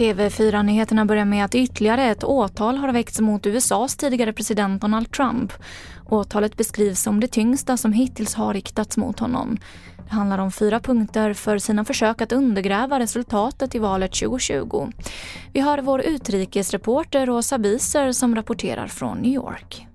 TV4-nyheterna börjar med att ytterligare ett åtal har väckts mot USAs tidigare president Donald Trump. Åtalet beskrivs som det tyngsta som hittills har riktats mot honom. Det handlar om fyra punkter för sina försök att undergräva resultatet i valet 2020. Vi har vår utrikesreporter Rosa Biser som rapporterar från New York.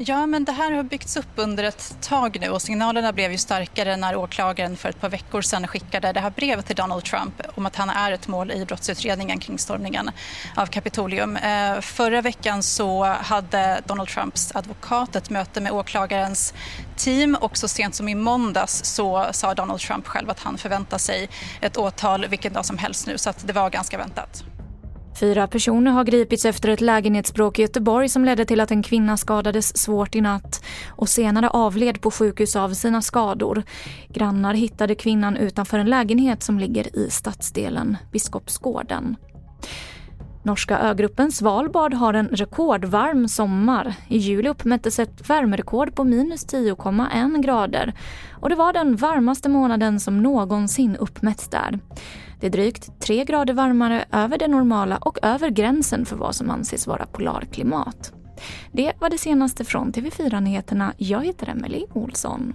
Ja, men det här har byggts upp under ett tag nu och signalerna blev ju starkare när åklagaren för ett par veckor sedan skickade det här brevet till Donald Trump om att han är ett mål i brottsutredningen kring stormningen av Kapitolium. Eh, förra veckan så hade Donald Trumps advokat ett möte med åklagarens team och så sent som i måndags så sa Donald Trump själv att han förväntar sig ett åtal vilken dag som helst nu så att det var ganska väntat. Fyra personer har gripits efter ett lägenhetsbråk i Göteborg som ledde till att en kvinna skadades svårt i natt och senare avled på sjukhus av sina skador. Grannar hittade kvinnan utanför en lägenhet som ligger i stadsdelen Biskopsgården. Norska ögruppen Svalbard har en rekordvarm sommar. I juli uppmättes ett värmerekord på minus 10,1 grader och det var den varmaste månaden som någonsin uppmätts där. Det är drygt 3 grader varmare över det normala och över gränsen för vad som anses vara polarklimat. Det var det senaste från TV4 Nyheterna. Jag heter Emily Olsson.